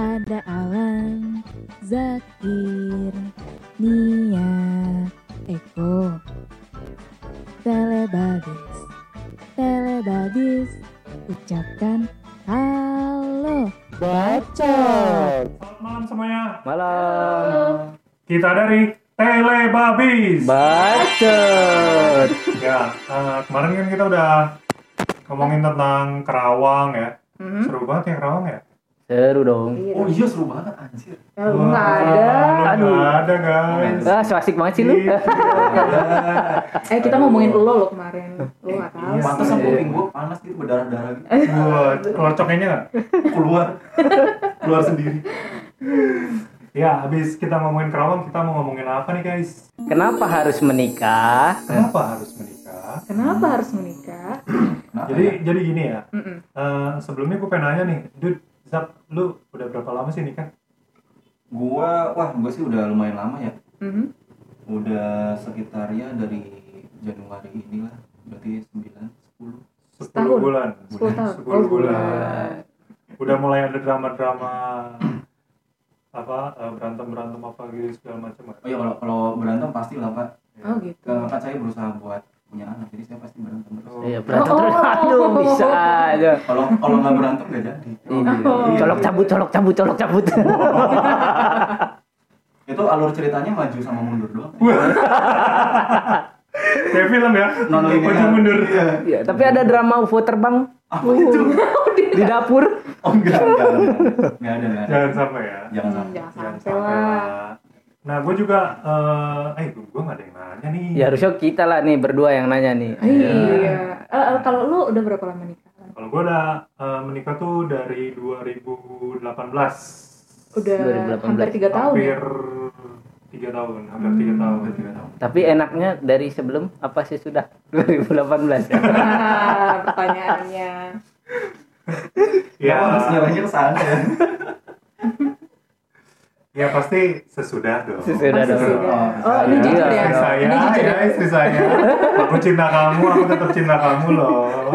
Ada Alan, Zakir, Nia, Eko, Telebabis, Telebabis, ucapkan halo. Bacot. Selamat malam semuanya. Malam. Kita dari Telebabis. Bacot. ya, eh, kemarin kan kita udah ngomongin tentang Kerawang ya. Mhm. Seru banget ya Kerawang ya. Seru dong. Oh iya seru banget anjir. Ya, lu nggak ada. Aduh. nggak ada guys. Ah, so asik banget sih lu. Iya. Eh kita ngomongin lo lo kemarin. Lo nggak tahu. Iya. Pantesan Iya. kuping gua panas gitu berdarah-darah gitu. Buat kelocoknya nggak? Keluar. Keluar sendiri. Ya, habis kita ngomongin Kerawang, kita mau ngomongin apa nih guys? Kenapa harus menikah? Kenapa harus menikah? Kenapa harus menikah? Jadi, jadi gini ya. Eh, sebelumnya gue pengen nanya nih, Dude, Zap, lu udah berapa lama sih nikah? gua wah gua sih udah lumayan lama ya. Mhm. Udah sekitar ya dari Januari inilah. Berarti 9 10. 10 Setahun. bulan. 10 tahun. 10 Oh, bulan. Udah mulai ada drama-drama apa eh, berantem-berantem apa gitu segala macam Oh iya kalau kalau berantem pasti lah Pak. Oh gitu. Ke- Kan saya berusaha buat punya anak jadi saya pasti berantem terus. Oh. Iya, berantem Oh. terus. Aduh, bisa aja. Kalau kalau nggak berantem nggak jadi. Iya. Oh. Colok cabut, colok cabut, colok cabut. Itu alur ceritanya maju sama mundur doang. Kayak film ya, Non maju mundur. Iya. Iya, tapi ada drama UFO terbang Apa itu? di dapur. Oh enggak, enggak, enggak, enggak ada, enggak ada. Jangan sampai ya. Jangan sampai. Jangan Jangan sampai sampai lah. Nah, gue juga, eh, eh, gue gak ada yang nanya nih. Ya harusnya kita lah nih berdua yang nanya nih. Iya. Eh, eh, kalau lu udah berapa lama nikah? Kalau gue udah eh, menikah tuh dari 2018. Udah 2018. hampir tiga tahun hampir ya. tiga tahun, hampir tiga tahun. Hampir tiga tahun. Tapi enaknya dari sebelum apa sih sudah 2018 ya? Nah, pertanyaannya. Ya, Ya, harus nyalanya ke sana ya. ya pasti sesudah dong. Sesudah dong. sudah. Oh, ini jujur ya. Istri saya, Ini jujur ya istri saya. Aku cinta kamu, aku tetap cinta kamu loh.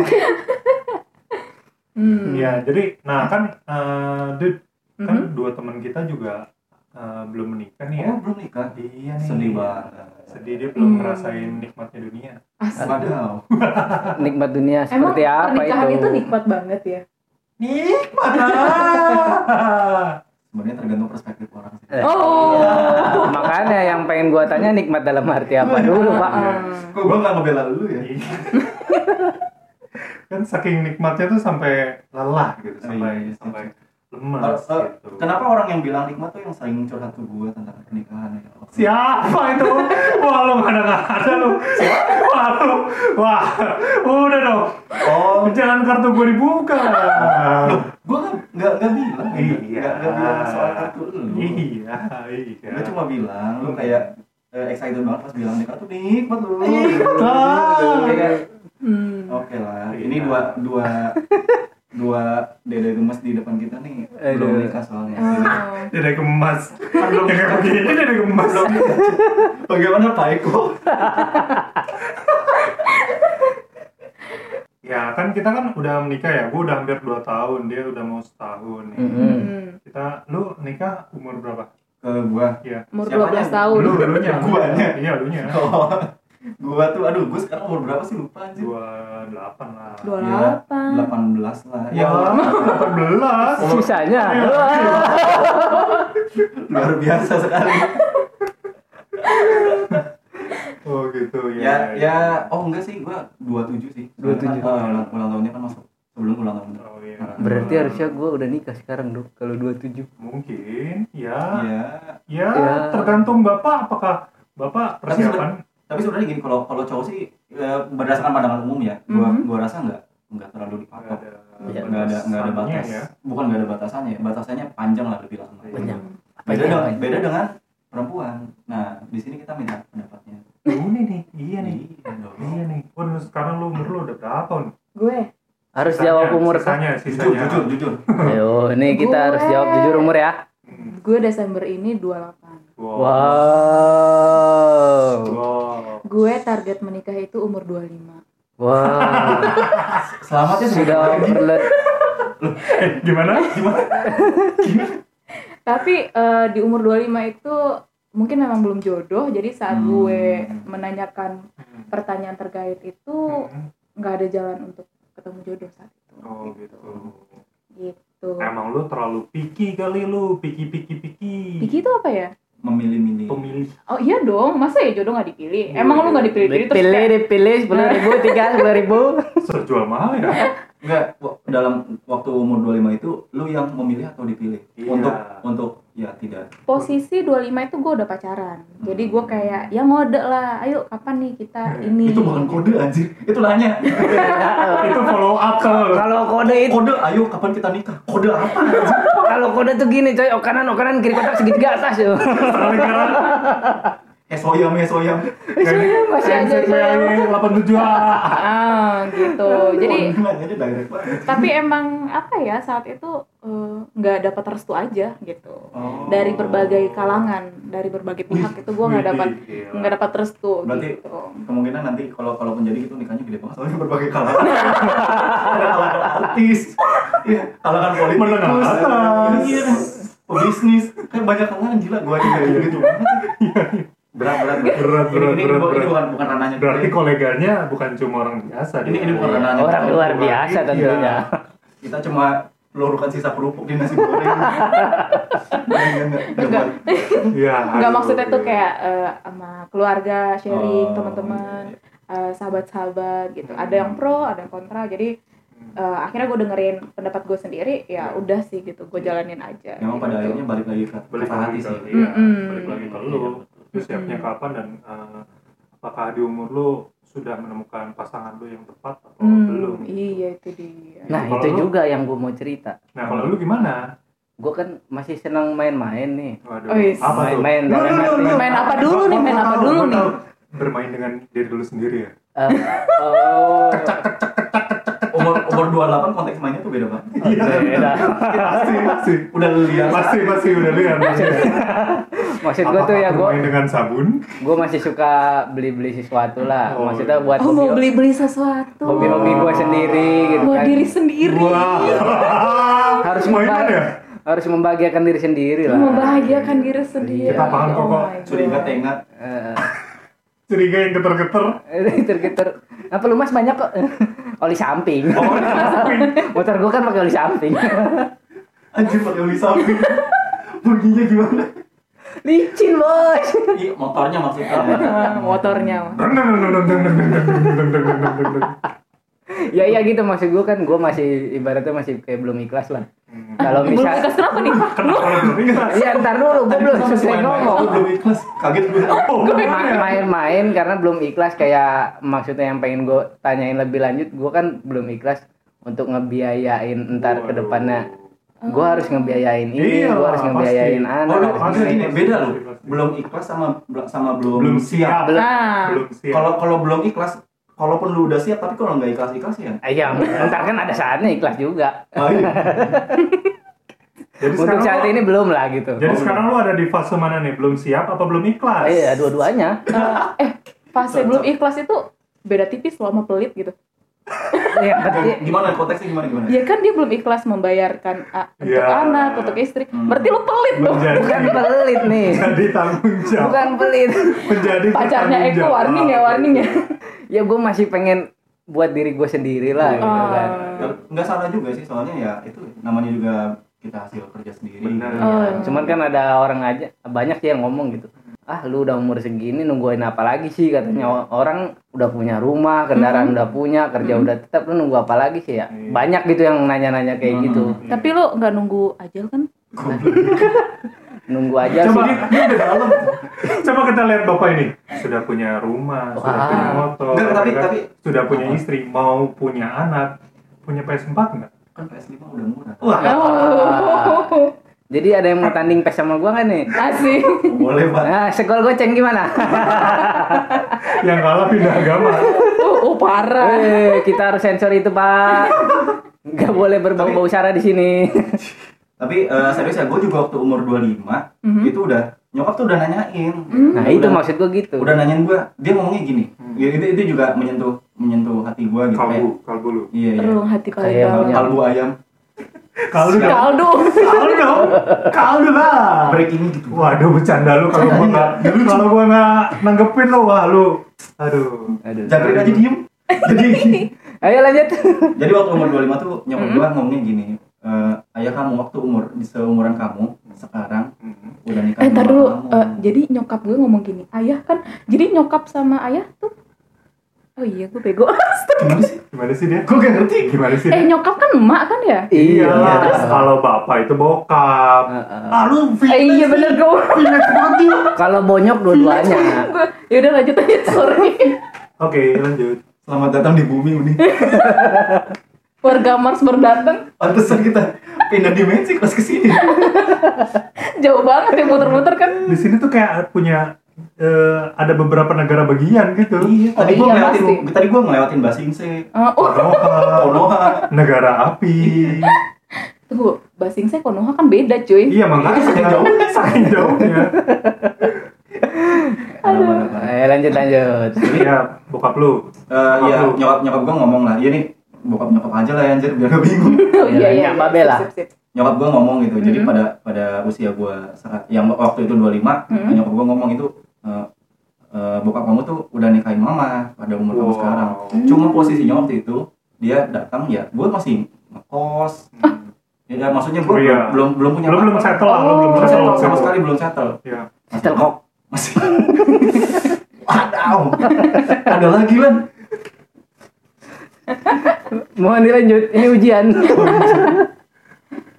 Hmm. Ya, jadi, nah kan, eh, Dud, kan Mhm. dua teman kita juga eh, belum menikah nih ya. Oh, belum nikah. Iya nih. Sedih banget. Sedih dia belum Hmm. ngerasain nikmatnya dunia. Wadaw. Nikmat dunia Emang seperti apa pernikahan itu? itu nikmat banget ya. Nikmat. Sebenarnya tergantung perspektif orang sih. Eh, Oh. iya. Makanya yang pengen gua tanya nikmat dalam arti apa dulu, Pak? Ah. Kok gua nggak ngebela lu ya? kan saking nikmatnya tuh sampai lelah gitu, sampai iya, iya. sampai Eh, gitu. Kenapa orang yang bilang nikmat tuh yang sering curhat ke gua tentang pernikahan ya? Siapa itu? Wah lu ada nggak ada lu. Wah lu, wah udah dong. Oh, Jangan kartu gue dibuka. gua nggak nggak nggak bilang. Iya. Nggak nggak bilang soal kartu lu. Iya, iya. Gua cuma bilang lu kayak eh, excited banget pas bilang nikah tuh nikmat lu. Ah. Kayak, Hmm. Oke lah, Iya. ini dua dua dua dede gemes di depan Aduh. belum nikah soalnya. Oh. Dia dari kemas. Belum kayak begini dia dari kemas. Bagaimana Pak Eko? Ya kan kita kan udah menikah ya. Gue udah hampir 2 tahun, dia udah mau setahun nih. Mm-mm. Hmm. Kita, lu nikah umur berapa? Ke gua. Iya. Umur Siapanya? 12 tahun. Lu, lu nya. Guanya. Iya, lu nya. Oh, gua tuh aduh gua sekarang umur berapa sih lupa anjir. 28 lah. Dua Ya, delapan. 18 lah. Ya, Ya, 18. Sisanya. Iya. luar biasa sekali. Oh gitu Ya, ya. ya, oh enggak sih, gua 27 sih. 27. Oh, ulang, ulang tahunnya kan masuk sebelum ulang tahun. Oh iya. Berarti harusnya gua udah nikah sekarang, Dok. Kalau 27. mungkin ya. Iya. Ya, Ya. tergantung Bapak apakah Bapak Tapi persiapan Tapi sebenarnya gini kalau kalau cowok sih ya, berdasarkan pandangan umum ya, gua Mhm. gua rasa enggak enggak terlalu nggak dipatok. ada Iya, Nggak ada nggak ada batas. ya. Bukan nggak ada batasannya, batasannya panjang lah lebih lama. Banyak. Beda Banyak, dengan beda dengan perempuan. Nah, di sini kita minta pendapatnya. Ini nih, iya nih. Iya. Iya nih. Waduh, sekarang lu umur lu udah berapa? Nih? Gue. Harus Sisanya, jawab umur kan? Sisanya, Jujur, sisanya. jujur, jujur. Ayo, ini kita Gue. harus jawab jujur umur ya. Hmm. Gue Desember ini 28. Wow. Wow. Wow. Gue target menikah itu umur 25. Wow. Selamat ya Sudah overload. Eh, gimana? Gimana? Tapi eh, di umur 25 itu mungkin memang belum jodoh. Jadi saat Hmm. gue menanyakan Hmm. pertanyaan terkait itu Hmm. nggak ada jalan untuk ketemu jodoh saat itu. Oh gitu. Gitu. Emang lu terlalu picky kali lu, picky picky picky. Diki itu apa ya? Memilih-milih Pemilih. Oh iya dong, masa ya jodoh nggak dipilih? Iya, Emang lu iya. nggak dipilih-pilih terus Dipilih, kayak, dipilih sepuluh ribu, tiga sepuluh ribu. Serjual mahal ya? enggak wa- dalam waktu umur 25 itu lu yang memilih atau dipilih Iya. untuk untuk ya tidak posisi 25 itu gue udah pacaran. Jadi gue kayak ya ngode lah, ayo kapan nih kita ini. itu bukan kode anjir itu nanya Itu follow up. Kalau kode itu, kode ayo kapan kita nikah kode apa anjir kalau kode tuh gini coy, oh kanan, oh kanan, kiri kotak segitiga atas yo. Esoyam esoyam masih aja saya 87 A. Ah gitu. Jadi direct banget tapi emang apa ya saat itu eh, nggak dapat restu aja gitu. Oh. Dari berbagai kalangan, dari berbagai pihak itu gue nggak dapat nggak dapat restu Berarti gitu. kemungkinan nanti kalau kalau menjadi gitu nikahnya gede banget soalnya berbagai kalangan ada kalangan artis ya kalangan politikus Menengah atas. iya pebisnis kan banyak kalangan gila gua aja kayak gitu banget berat berat berat Berat, berat, ini, ini, berat, ini berat. bukan bukan ranahnya Berarti kita. koleganya bukan cuma orang biasa. Ini- ini bukan dia. ranahnya Orang luar biasa Iya. tentunya. kita cuma pelurukan sisa kerupuk di nasi goreng Enggak, enggak, enggak, Iya. Maksudnya tuh iya. kayak eh, sama keluarga sharing Oh, teman-teman, iya. eh, sahabat-sahabat gitu. Hmm. Ada yang pro, ada yang kontra. Jadi eh, akhirnya gue dengerin pendapat gue sendiri, ya Hmm. udah sih gitu. Gue jalanin aja. memang pada gitu. akhirnya balik lagi ke balik hati sih iya, balik lagi ke lu. Lu siapnya kapan dan eh, apakah di umur lu sudah menemukan pasangan lu yang tepat atau Hmm, belum? Iya itu dia. Nah itu lu- juga yang gue mau cerita. Nah, kalau lu gimana? Gue kan masih senang main-main nih. Waduh, Oh, yes. apa dalam lu, lu, arti- lu. Main apa dulu nih, main apa dulu nih? Bermain dengan diri dulu sendiri ya? Eh, oh, umur umur 28 konteks mainnya tuh beda banget beda. Pasti, pasti. udah lihat Pasti, pasti udah lihat. Maksud gue tuh ya gue dengan sabun? gue masih suka beli-beli sesuatu lah. Oh, Maksudnya iya. buat Oh mau hobi- beli-beli sesuatu. hobi-hobi gue sendiri gitu Buat kan. diri sendiri. Wah. Harus mainan ya? harus membahagiakan diri sendiri lah. Membahagiakan diri sendiri. Kita paham kok, Oh kok. curiga tengah Eh, Curiga yang geter-geter. Geter-geter. Apa lu mas banyak kok? oli samping. Oh, Motor gue kan pakai oli samping. anjir pakai oli samping bunyinya gimana licin bos iya, motornya maksudnya. Motornya. Ya iya gitu maksud gue kan gue masih ibaratnya masih kayak belum ikhlas lah. Hmm. Kalau misal belum ikhlas kenapa nih? Iya ntar dulu gue belum selesai ngomong. belum ikhlas kaget gue oh, main-main karena belum ikhlas kayak maksudnya yang pengen gue tanyain lebih lanjut gue kan belum ikhlas untuk ngebiayain ntar ke depannya gue harus ngebiayain ini Iya, gue harus pasti. ngebiayain oh anak lu harus pasti. maksudnya gini beda Pasti. belum ikhlas sama sama belum, belum siap. Belum- Ah, Belum siap. kalau kalau belum ikhlas kalaupun lu udah siap tapi kalau nggak ikhlas ikhlas ya Ah, Iya, ntar kan ada saatnya ikhlas juga. oh, iya. Jadi Untuk sekarang saat ini belum lah gitu. Jadi sekarang lu ada di fase mana nih? Belum siap apa belum ikhlas? Iya, dua-duanya. eh fase belum ikhlas itu beda tipis loh sama pelit gitu. Iya, berarti gimana konteksnya gimana gimana Ya kan dia belum ikhlas membayarkan ah, untuk Ya. anak, untuk istri. Hmm. Berarti lu pelit dong. Menjadi, bukan pelit nih. menjadi tanggung jawab. Bukan pelit. Menjadi Pacarnya Eko jawab. warning ya, warning ya. Ya gue masih pengen buat diri gue sendiri lah gitu kan. Ah. nggak salah juga sih soalnya ya itu namanya juga kita hasil kerja sendiri Benar. Oh. Cuman kan ada orang aja banyak sih yang ngomong gitu. Ah, lu udah umur segini nungguin apa lagi sih katanya O- orang udah punya rumah, kendaraan udah punya, kerja udah tetap lu nunggu apa lagi sih ya? Iya. Banyak gitu yang nanya-nanya kayak Hmm. gitu. Tapi lu nggak nunggu ajal kan? Nunggu aja Coba, sih. ini udah dalam coba kita lihat bapak ini sudah punya rumah, sudah Wah. punya motor, Enggak, tapi- kan? tapi- sudah punya Apa? istri, mau punya anak, punya PS4 enggak? kan PS5 udah murah Wah, Oh. Jadi ada yang mau tanding pes sama gua kan nih? Asik. boleh pak Nah, sekol goceng gimana? yang kalah pindah agama. Oh, oh parah. Eh, kita harus sensor itu, Pak. Nggak boleh berbau-bau sara di sini. tapi eh, serius ya gue juga waktu umur 25 Mhm. itu udah nyokap tuh udah nanyain Nah, itu Udah- maksud gua gitu. udah nanyain gue dia ngomongnya gini Hmm. ya, itu itu juga menyentuh menyentuh hati gue gitu Kalbu, kalbu lu. iya iya Relung hati paling punya- kalbu ayam Kalbu dong. Kaldu. Kalbu dong. Kaldu lah. breaking gitu Waduh bercanda lu kalau gua nggak kalau gua nggak nanggepin lu wah lu aduh Aduh. Jagrin aja diem jadi Ayo lanjut. jadi waktu umur 25 tuh nyokap gua ngomongnya gini "Eh, ayah kamu waktu umur di seumuran kamu sekarang udah nikah Eh, ntar dulu. kamu Eh, jadi nyokap gue ngomong gini, ayah kan, jadi nyokap sama ayah tuh, oh iya gue bego. gimana sih gimana sih dia gua gak ngerti gimana sih eh dia? nyokap kan emak kan ya? iya Iya. terus kalau bapak itu bokap Heeh. ah lu Eh, iya bener gue. Phoenix banget. Kalau bonyok dua-duanya. gue yaudah lanjut aja sorry. oke lanjut selamat datang di bumi uni Warga Mars baru datang, pantesan kita pindah dimensi pas ke sini jauh banget ya muter-muter kan. di sini tuh kayak punya eh, ada beberapa negara bagian gitu iya Oh, tadi gua iya, ngelewatin pasti. tadi gua ngelewatin Basingse Eh, oh, Konoha Konoha negara api tunggu, Basing saya Konoha kan beda cuy. iya makanya Saking jauh. saking jauhnya Aduh. Ayo lanjut lanjut. iya bokap lu Eh, iya Bokap lu. nyokap nyokap gua ngomong lah iya nih bokap nyokap aja lah ya anjir biar gak bingung Oh, iya iya. Mbak Bella. Sip, sip, sip. nyokap gua ngomong gitu jadi Mhm. pada pada usia gua saat yang waktu itu 25 Mhm. nyokap gua ngomong itu eh, eh, bokap kamu tuh udah nikahin mama pada umur kamu Wow. sekarang Hmm. cuma posisinya waktu itu dia datang ya gua masih ngekos ya, ya, maksudnya gua Oh, iya. belum belum punya lu belum apa-apa. settle lu belum Oh. Belum settle settle, sama settle. sekali belum settle Iya. Setel kok. masih Wadaw, ada lagi lan. Mohon dilanjut. Ini ujian.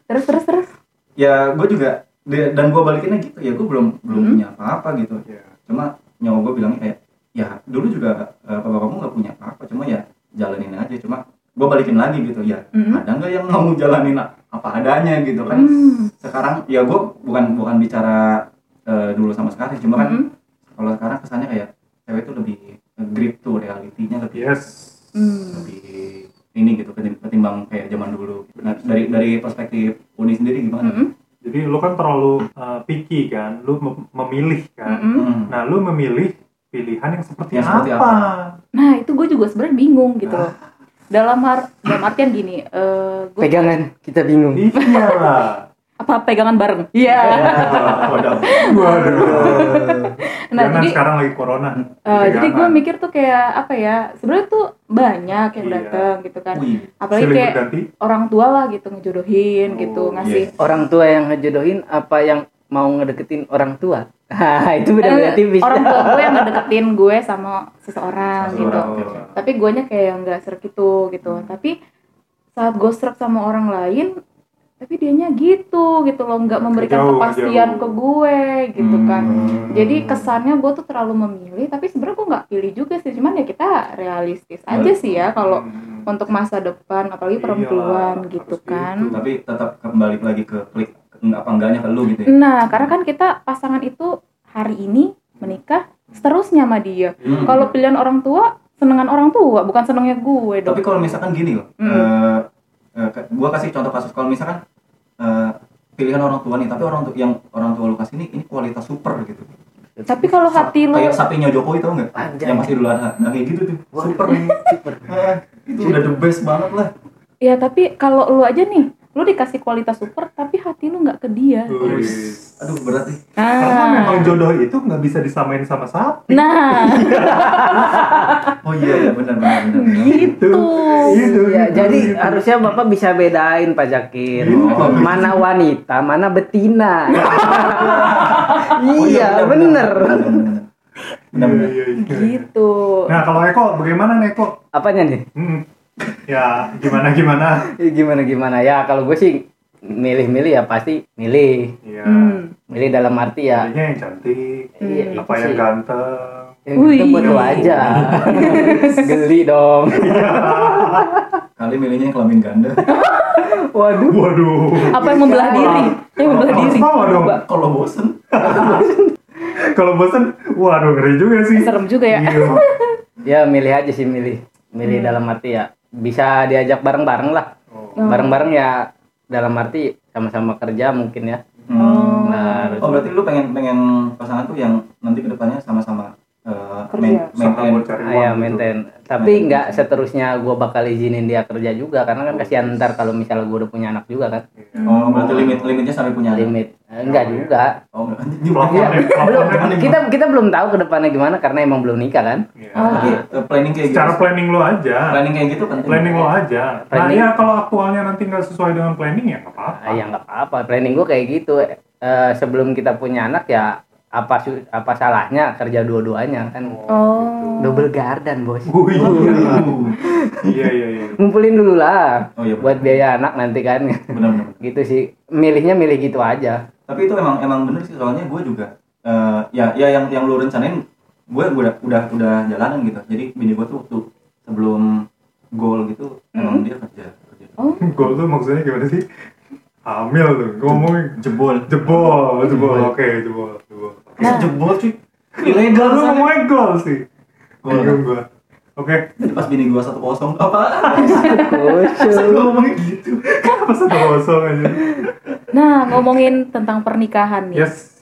Terus terus terus. Ya, gue juga dan gue balikinnya gitu ya, gue belum belum Hmm. punya apa-apa gitu. Iya. Cuma nyawa gue bilangnya kayak, ya dulu juga papa kamu nggak punya apa-apa, cuma ya jalanin aja. Cuma gue balikin lagi gitu ya. Hmm. Ada nggak yang mau jalanin apa adanya gitu kan? Hmm. Sekarang ya gue bukan bukan bicara eh, dulu sama sekarang, cuma kan Hmm. kalau sekarang kesannya kayak cewek itu lebih grip tuh realitinya lebih yes Hmm. lebih ini gitu ketim- ketimbang kayak zaman dulu. Nah, dari dari perspektif Uni sendiri gimana? Hmm. Jadi lu kan terlalu uh, picky kan lu mem- memilih kan Hmm. Hmm. nah lu memilih pilihan yang seperti Yang seperti apa, Nah itu gue juga sebenarnya bingung gitu loh. Dalam har dalam artian gini, eh gue Pegangan. Kita bingung. iya apa pegangan bareng? Iya. Waduh. waduh Nah Jangan jadi sekarang lagi corona eh, jadi gue mikir tuh kayak apa ya? Sebenarnya tuh banyak yang Iya. datang gitu kan. Wih, Apalagi kayak berganti orang tua lah gitu ngejodohin gitu Oh, ngasih. Orang tua yang ngejodohin apa yang mau ngedeketin orang tua? Hah, itu beda-beda Eh, tipis. orang tua gue yang ngedeketin gue sama seseorang Seseorang. gitu. Oh. Tapi guanya kayak nggak serak gitu gitu. Tapi saat gue serak sama orang lain, tapi dianya gitu gitu loh nggak memberikan Jauh, kepastian jauh. ke gue gitu kan. Hmm. Jadi kesannya gue tuh terlalu memilih, tapi sebenarnya gue nggak pilih juga sih. Cuman ya kita realistis aja sih ya kalau Hmm. untuk masa depan, apalagi Iyalah, perempuan gitu gitu. kan. tapi tetap kembali lagi ke klik apa enggaknya ke lu gitu ya. Nah, karena kan kita pasangan itu hari ini menikah, seterusnya sama dia. Hmm. Kalau pilihan orang tua, senengan orang tua, bukan senengnya gue dong. Tapi kalau misalkan gini loh, Hmm. eh, eh, gua kasih contoh kasus kalau misalkan eh, pilihan orang tua nih, tapi orang tua yang orang tua lu kasih ini ini kualitas super gitu. Tapi kalau hati lu Kayak sapinya Jokowi tau nggak? Yang masih dulu ada. Nah kayak gitu tuh, super. super. Eh, itu udah the best banget lah. Ya tapi kalau lu aja nih, lu dikasih kualitas super tapi hati lu nggak ke dia. Wih. Aduh berat nih. Karena memang Nah, jodoh itu nggak bisa disamain sama sapi. nah Oh iya iya benar benar gitu. Gitu, Ya, gitu, jadi gitu. harusnya Bapak bisa bedain Pak Zakir. Oh. Mana wanita, mana betina. Oh, iya, bener. Benar benar. Iya, iya, iya. Gitu. Nah kalau Eko bagaimana nih Eko? Apanya nih? Hmm. Ya gimana gimana? Ya, Gimana gimana ya kalau gue sih milih-milih ya pasti milih. Iya. Hmm. Milih dalam arti ya. Pilihnya yang cantik, Iya, itu apa yang sih. ganteng. Yang Wih. itu buat lo aja. Geli dong. Kali milihnya yang kelamin ganda. Waduh. Waduh. Apa yang membelah diri? Yang membelah diri. Kalau bosen, Kalau bosen, waduh ngeri juga sih. Serem juga ya. Iya. Ya milih aja sih milih. Milih dalam arti ya bisa diajak bareng-bareng lah. Oh. Oh. Bareng-bareng ya dalam arti sama-sama kerja mungkin ya. Oh. Nah, Oh berarti lu pengen pengen pasangan tuh yang nanti ke depannya sama-sama eh, kerja. main- Usaha buat cari Ah, uang ya gitu. maintain tapi nggak seterusnya gue bakal izinin dia kerja juga karena kan kasihan ntar kalau misalnya gue udah punya anak juga kan Iya. Oh, berarti limit limitnya sampai punya anak. limit Eh, enggak juga Oh, enggak. Ini Plafonnya, belum plafonnya. kita kita belum tahu ke depannya gimana karena emang belum nikah kan Iya. Oh. Eh, planning kayak gitu. Secara planning lo aja. planning kayak gitu penting. Planning lo aja. Nah Planning. ya kalau aktualnya nanti nggak sesuai dengan planning ya nggak apa-apa. Ah, ya nggak apa-apa planning gue kayak gitu Eh, sebelum kita punya anak ya apa apa salahnya kerja dua-duanya kan Oh. double garden bos Oh, iya. Uh, iya iya iya. ngumpulin dulu lah Oh iya, buat biaya anak nanti kan benar-benar. gitu sih milihnya milih gitu aja Tapi itu emang emang bener sih soalnya gue juga eh, ya ya yang yang lu rencanain gue udah udah udah jalanan gitu. Jadi bini gue tuh waktu sebelum goal gitu emang dia kerja kerja. Oh. Gol tuh maksudnya gimana sih? Hamil tuh. Gue ngomongin Jebol. jebol, jebol. Oke, jebol, jebol. Nah. Jebol cuy. Ilegal Lu ngomongin gol sih. Bingung gue. Oke, Tadi pas bini gue satu kosong apa? Masa gue ngomongin gitu? apa satu kosong aja? Nah, ngomongin tentang pernikahan nih. Yes.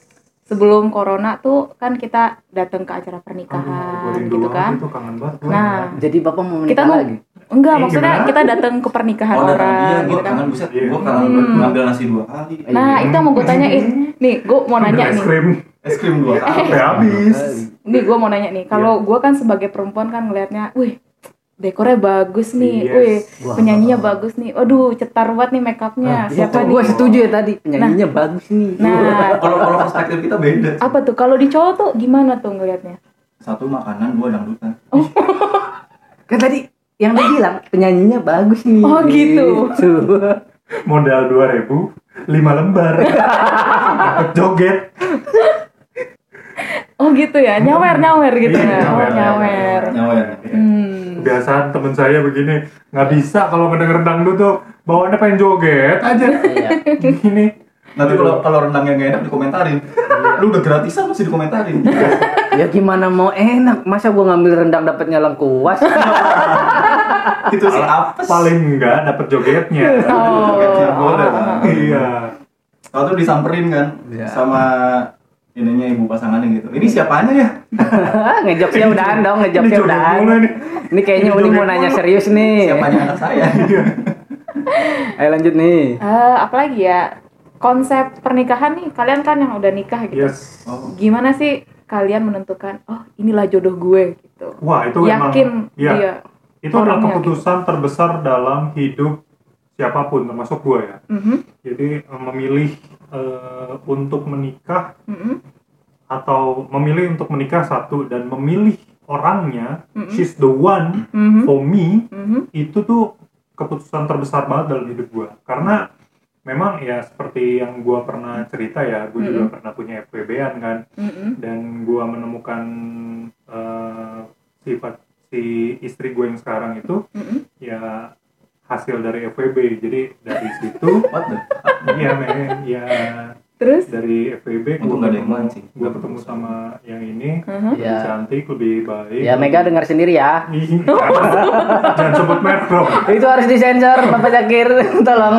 Sebelum corona tuh kan kita datang ke acara Aduh, pernikahan rindu gitu kan. Itu kangen banget. Nah, jadi bapak mau kita menikah mau lagi enggak Eh, maksudnya gimana? kita datang ke pernikahan Oh, datang dia orang gue gitu kan. kangen buset. Iya. Gue kangen banget ngambil nasi dua kali. Nah, itu yang mau gue tanyain. Nih, gue mau nanya es nih. krim Es krim dua kali. sampai habis. Nih, gue mau nanya nih. Kalau gue kan sebagai perempuan kan ngelihatnya, wih, dekornya bagus nih. Yes. Wih, Wah. penyanyinya bagus nih. Waduh, cetar banget nih make upnya. Siapa gue nih? setuju ya tadi penyanyinya bagus nih Nah, Kalau kalau perspektif kita beda. apa tuh? Kalau di cowok tuh gimana tuh ngelihatnya? Satu makanan, dua dangdutan. kan tadi yang dia bilang penyanyinya bagus nih Oh, gitu. Modal 2000 lima lembar. Dapat joget. Oh gitu ya, nyawer nyawer gitu Iya, ya. Oh, nyawer, nyawer. Nyawa ya. Hmm. Kebiasaan temen saya begini nggak bisa kalau ngedenger dangdut tuh bawaannya pengen joget aja. Iya. Gini. Nanti kalau kalau rendangnya nggak enak dikomentarin. Lu udah gratisan masih dikomentarin. ya gimana mau enak masa gua ngambil rendang dapatnya lengkuas itu sih apes. Paling enggak dapat jogetnya. Oh. Jogetnya boleh. Iya. Tuh disamperin kan Iya. sama ininya ibu pasangannya gitu. Ini siapanya ya? ngejoknya udahan dong ngejoknya udahan nih. ini kayaknya Ini mau nanya mulu. serius nih Siapanya anak saya? ayo lanjut nih Eh, apalagi ya konsep pernikahan nih kalian kan yang udah nikah gitu Yes. Oh. gimana sih kalian menentukan oh inilah jodoh gue gitu Wah, itu yakin emang iya. dia Itu adalah keputusan terbesar dalam hidup siapa pun termasuk gue ya. Mhm, Jadi eh, memilih eh, untuk menikah mhm, atau memilih untuk menikah satu dan memilih orangnya, Mhm. she's the one mhm, for me, mhm, itu tuh keputusan terbesar banget dalam hidup gue. Karena memang ya seperti yang gue pernah cerita ya, gue juga Mhm. pernah punya FWB-an kan, mhm. dan gue menemukan eh, sifat si istri gue yang sekarang itu Mhm. ya hasil dari FWB. Jadi dari situ, iya men, ya terus dari FWB gue mancing. gue ketemu sama yang ini Mhm. lebih ya cantik lebih baik ya Mega dengar sendiri ya Ih, jangan, sebut merek dong itu harus disensor Bapak Zakir tolong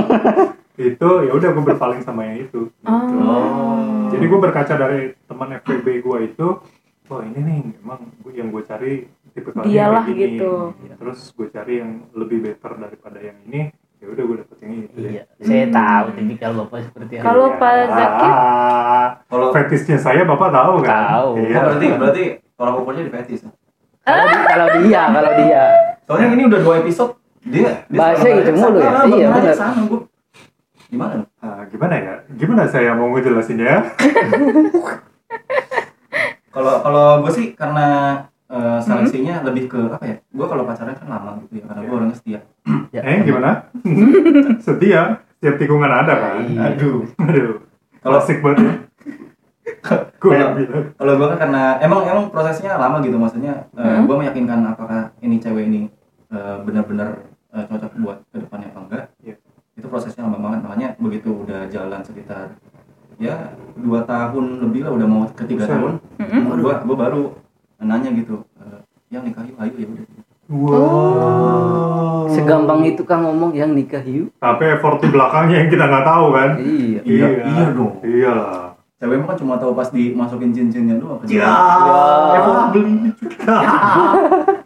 itu ya udah gue berpaling sama yang itu oh. jadi gue berkaca dari teman FWB gue itu oh ini nih emang gua- yang gue cari tipe Dialah gitu. terus gue cari yang lebih better daripada yang ini ya udah gue dapet yang ini iya saya tahu tipikal Bapak seperti apa Kalau Pak Zakir? ah, Kalau fetishnya saya bapak tahu kan Tahu. iya. Oh, berarti berarti tolak ukurnya di fetis. ya? kalau di- kalau dia kalau dia Soalnya ini udah dua episode dia, dia selalu gitu mulu ya? Iya, benar. Gimana? Ah, gimana ya gimana saya mau ngejelasinnya Kalau kalau gue sih karena eh, seleksinya lebih ke apa ya? Gue kalau pacaran kan lama gitu ya, karena gue orangnya setia. Ya, eh gimana setia setiap tikungan ada kan Iya. Aduh. aduh Kalau klasik banget ya. gue yang bilang kalau gue kan karena emang emang prosesnya lama gitu maksudnya Hmm. gue meyakinkan apakah ini cewek ini eh, benar-benar eh, cocok buat ke depannya apa enggak Iya. Itu prosesnya lama banget makanya begitu udah jalan sekitar ya dua tahun lebih lah udah mau ke tiga Buset. tahun Mhm. gue gue baru nanya gitu eh, yang nikah yuk ayo ya udah wow segampang itu kan ngomong yang nikah yuk tapi effort di belakangnya yang kita nggak tahu kan iya Iya, iya dong. iyalah cewek mah kan cuma tahu pas dimasukin cincinnya doang Ya, Ya. emang beli.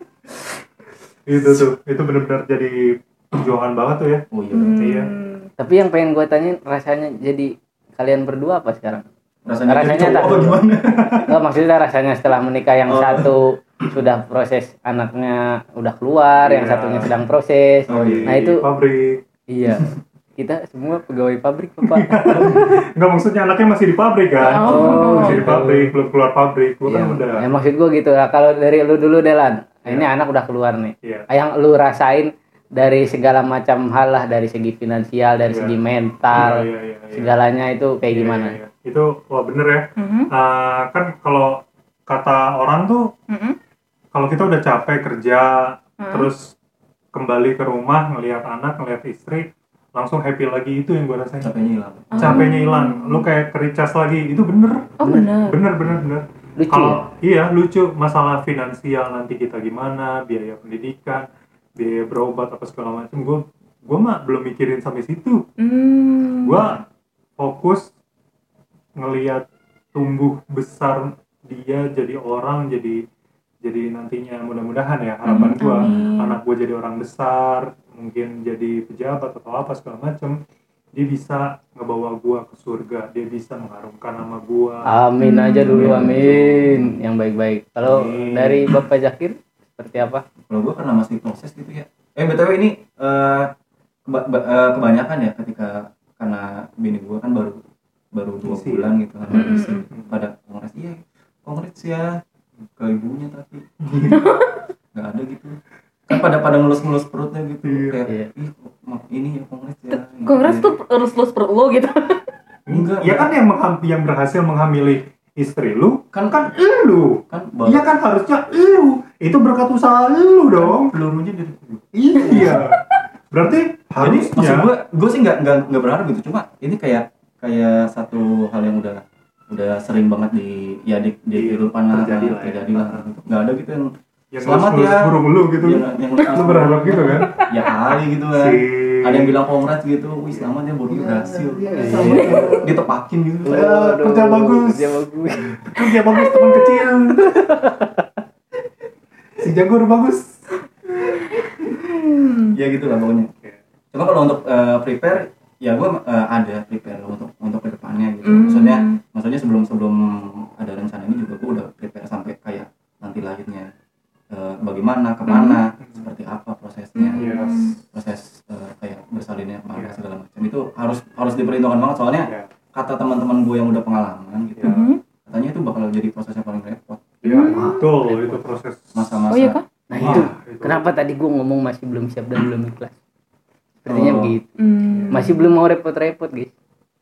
itu tuh, itu benar-benar jadi perjuangan banget tuh ya. oh iya Iya. Tapi yang pengen gue tanyain rasanya jadi kalian berdua apa sekarang? rasanya, Rasanya jadi cowok tak- apa gimana Enggak maksudnya rasanya setelah menikah yang Oh. satu sudah proses anaknya udah keluar, yang Iya. satunya sedang proses. Oh, iya. Nah itu pabrik. iya. Kita semua pegawai pabrik, Bapak. Enggak maksudnya anaknya masih di pabrik kan? Oh. Masih di pabrik, belum keluar pabrik. Gua kan Iya. udah. Ya maksud gue gitu lah. Kalau dari lu dulu Delan, nah, ini anak udah keluar nih. Iya. Yang lu rasain dari segala macam hal lah, dari segi finansial, dari Iya. segi mental, Iya, iya, iya, iya. segalanya itu kayak Iya, gimana? iya, iya. Itu wah bener ya. Mhm. Ah, kan kalau kata orang tuh Mhm. kalau kita udah capek kerja Hmm. terus kembali ke rumah ngelihat anak ngelihat istri langsung happy lagi itu yang gue rasain capeknya hilang capeknya hilang lu kayak kericas lagi itu bener Oh benar. bener bener bener Lucu kalau ya? iya lucu masalah finansial nanti kita gimana biaya pendidikan biaya berobat apa segala macam gue gue mah belum mikirin sampai situ Hmm. gue fokus ngelihat tumbuh besar dia jadi orang jadi jadi nantinya mudah-mudahan ya harapan Hmm, gue anak gue jadi orang besar mungkin jadi pejabat atau apa segala macam dia bisa ngebawa gue ke surga dia bisa mengharumkan nama gue Amin aja dulu, Hmm. amin. Yang baik-baik. Kalau dari Bapak Zakir seperti apa? kalau gue karena masih proses gitu ya eh btw ini eh, keba- ba- eh, kebanyakan ya ketika karena bini gue kan baru baru dua Isi. bulan gitu kan isi. Mm-mm. pada kongres iya kongres ya ke ibunya tapi nggak ada gitu kan pada pada ngelus-ngelus perutnya gitu Iya. kayak Iya. ini ya kongres ya. Kongres Iya. tuh elus-elus perut lo gitu. enggak ya kan yang mengham- yang berhasil menghamili istri lu kan kan lu kan iya kan harusnya lu itu berkat usaha lu dong. pelurunya dari iya. Berarti Jadi maksud harusnya gue, gue sih nggak nggak nggak berharap gitu. Cuma ini kayak kayak satu hal yang udah udah sering banget di ya di, di kehidupan terjadi lah ya. Nggak ada gitu yang yang Selamat ya. burung lu gitu yang, yang lu berharap gitu kan ya kali gitu kan. si Ada yang bilang kongres gitu, wih selamat ya burungnya berhasil. iya. Ditepakin gitu. Ya, kerja bagus. Kerja bagus. kerja bagus teman kecil si jagur bagus Ya gitu lah pokoknya. Cuma kalau untuk eh, prepare ya gue eh, ada prepare untuk untuk ke depannya gitu. Hmm. Maksudnya maksudnya sebelum sebelum ada rencana ini juga gue udah prepare sampai kayak nanti lahirnya eh, bagaimana ke mana seperti apa prosesnya Yes. proses eh, kayak bersalinnya ke mana Iya. segala macam itu harus harus diperhitungkan banget soalnya ya kata teman-teman gue yang udah pengalaman gitu Ya. Mhm. katanya itu bakal jadi proses yang paling repot ya betul itu proses masa-masa Oh iya kah? Nah Wah, itu, itu. kenapa tadi gue ngomong masih belum siap dan belum ikhlas? Sepertinya Oh. begitu. Hmm. Masih belum mau repot-repot, guys.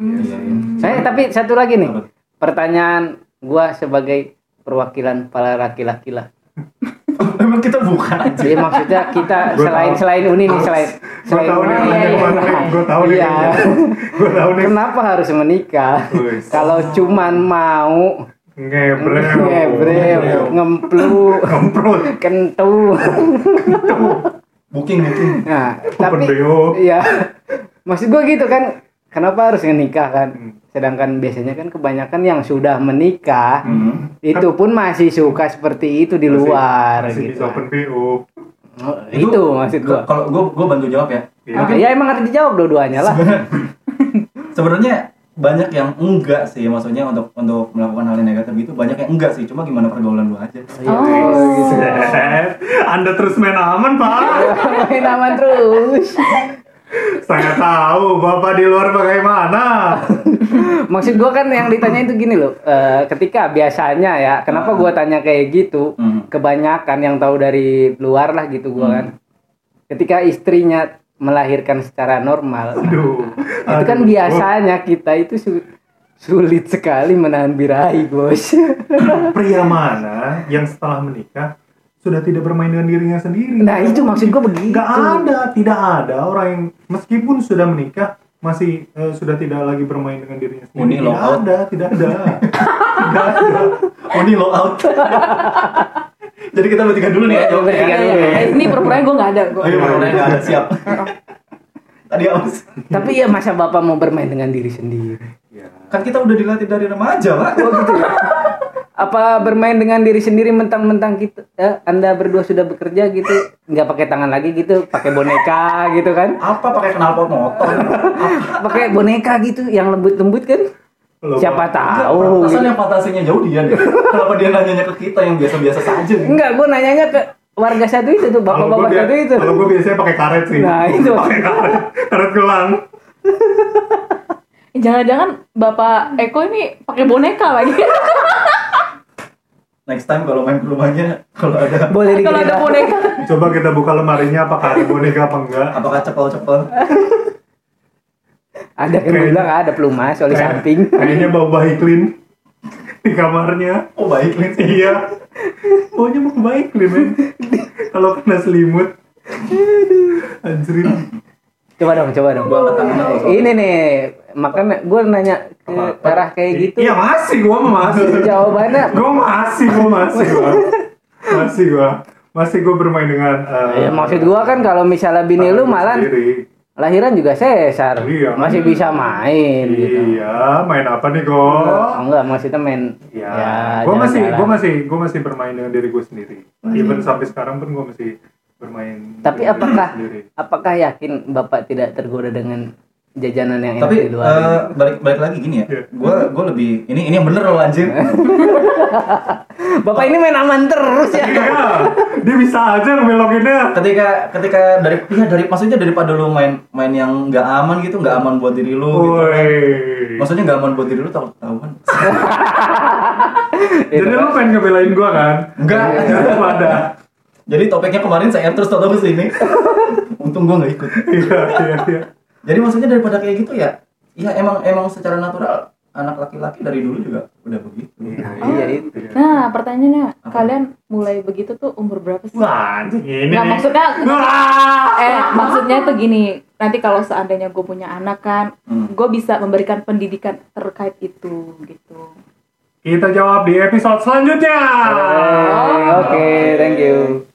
Hmm. Iya, iya. Saya tapi satu lagi nih, Apa? pertanyaan gua sebagai perwakilan para laki-laki lah. emang kita bukan aja Jadi maksudnya kita Gua selain tahu. selain Uni nih selain gue selain Uni. ke mana nih gue tahu nih Iya. gue tahu nih Kenapa harus menikah? Kalau cuman mau ngebrel ngebrel, ngemplu, ngemprot kentu. booking booking Nah, tapi Iya. Maksud gua gitu kan. Kenapa harus menikah kan? Sedangkan biasanya kan kebanyakan yang sudah menikah Hmm. itu pun masih suka seperti itu di Masih- luar masih gitu. bisa open BO Oh, itu, maksud gua. kalau gue gue bantu jawab ya Iya. Ah, ya emang harus dijawab dua-duanya lah. sebenarnya banyak yang enggak sih maksudnya untuk untuk melakukan hal yang negatif gitu banyak yang enggak sih cuma gimana pergaulan lu aja Oh. gitu. Set. Anda terus main aman pak Main aman terus. Saya tahu bapak di luar bagaimana Maksud gua kan yang ditanya itu gini loh. eh, ketika biasanya ya, kenapa gua tanya kayak gitu? Hmm. Kebanyakan yang tahu dari luar lah gitu gua kan. Ketika istrinya melahirkan secara normal, aduh itu kan Aduh. biasanya kita itu su- sulit sekali menahan birahi, Bos. pria mana yang setelah menikah sudah tidak bermain dengan dirinya sendiri Nah, itu maksud gua begitu. nggak ada tidak ada orang yang meskipun sudah menikah masih eh, sudah tidak lagi bermain dengan dirinya sendiri Uni tidak out. ada tidak ada tidak ada oh ini low out jadi kita bertiga dulu nih Bertiga ya. dulu. Eh, ini pura-puranya gue nggak ada gue. ayo pura-pura nggak ada siap tadi aus Tapi ya masa Bapak mau bermain dengan diri sendiri? ya kan kita udah dilatih dari remaja pak Oh gitu ya. Apa bermain dengan diri sendiri mentang-mentang kita eh, Anda berdua sudah bekerja gitu nggak pakai tangan lagi gitu pakai boneka gitu kan apa pakai knalpot motor pakai boneka gitu yang lembut-lembut kan Loh, siapa tahu Perasaan gitu. yang fantasinya jauh dia deh. Kenapa dia nanyanya ke kita yang biasa-biasa saja? enggak gue nanyanya ke warga satu itu tuh bapak-bapak satu itu kalau gue biasanya pakai karet sih. Nah, itu. pakai karet, karet gelang. Jangan-jangan Bapak Eko ini pakai boneka lagi. Next time kalau main ke rumahnya, kalau ada boleh Kalau ada boneka. Coba kita buka lemarinya apakah ada boneka apa enggak. apakah cepel-cepel? ada kan gue bilang ada pelumas oleh Kayak- samping Kayaknya bau bayi clean di kamarnya. Oh baik Lin. Iya. Baunya mau baik clean men. Kalau kena selimut. Anjrin. coba dong coba dong ini nih makanya gue nanya ke Apa? arah kayak gitu Iya masih mah masih. jawabannya Gua masih, gua masih gua. Masih gua. Masih gua bermain dengan eh, ya maksud gua kan kalau misalnya bini lu malah sendiri. lahiran juga sesar Iya. masih bisa main gitu Iya, main apa nih, Go? oh, enggak maksudnya main Ya, ya gue masih, gue masih, gue masih bermain dengan diri gue sendiri. Even sampai sekarang pun gue masih bermain. tapi apakah sendiri. apakah yakin bapak tidak tergoda dengan jajanan yang enak Tapi di luar eh, balik balik lagi gini ya. Iya. Gue gue lebih ini ini yang bener loh anjir. bapak ini main aman terus ya Iya, dia bisa aja ngebelokinnya. ketika ketika dari ya dari maksudnya daripada lu main main yang nggak aman gitu nggak aman buat diri lu gitu. Woi. Maksudnya nggak aman buat diri lu takut ketahuan. Jadi kan. lu pengen ngebelain gue kan? Enggak. Itu ada. Jadi topiknya kemarin saya terus tahu ke sini. Untung gua nggak ikut. Iya, iya, iya. Jadi maksudnya daripada kayak gitu ya, ya emang emang secara natural anak laki-laki dari dulu juga udah begitu. iya itu Nah, pertanyaannya, Apa? kalian mulai begitu tuh umur berapa sih? Wah, anjing ini Nggak, nih. maksudnya Wah. eh maksudnya tuh gini, nanti kalau seandainya gue punya anak kan, Hmm. gue bisa memberikan pendidikan terkait itu gitu. Kita jawab di episode selanjutnya. oke thank you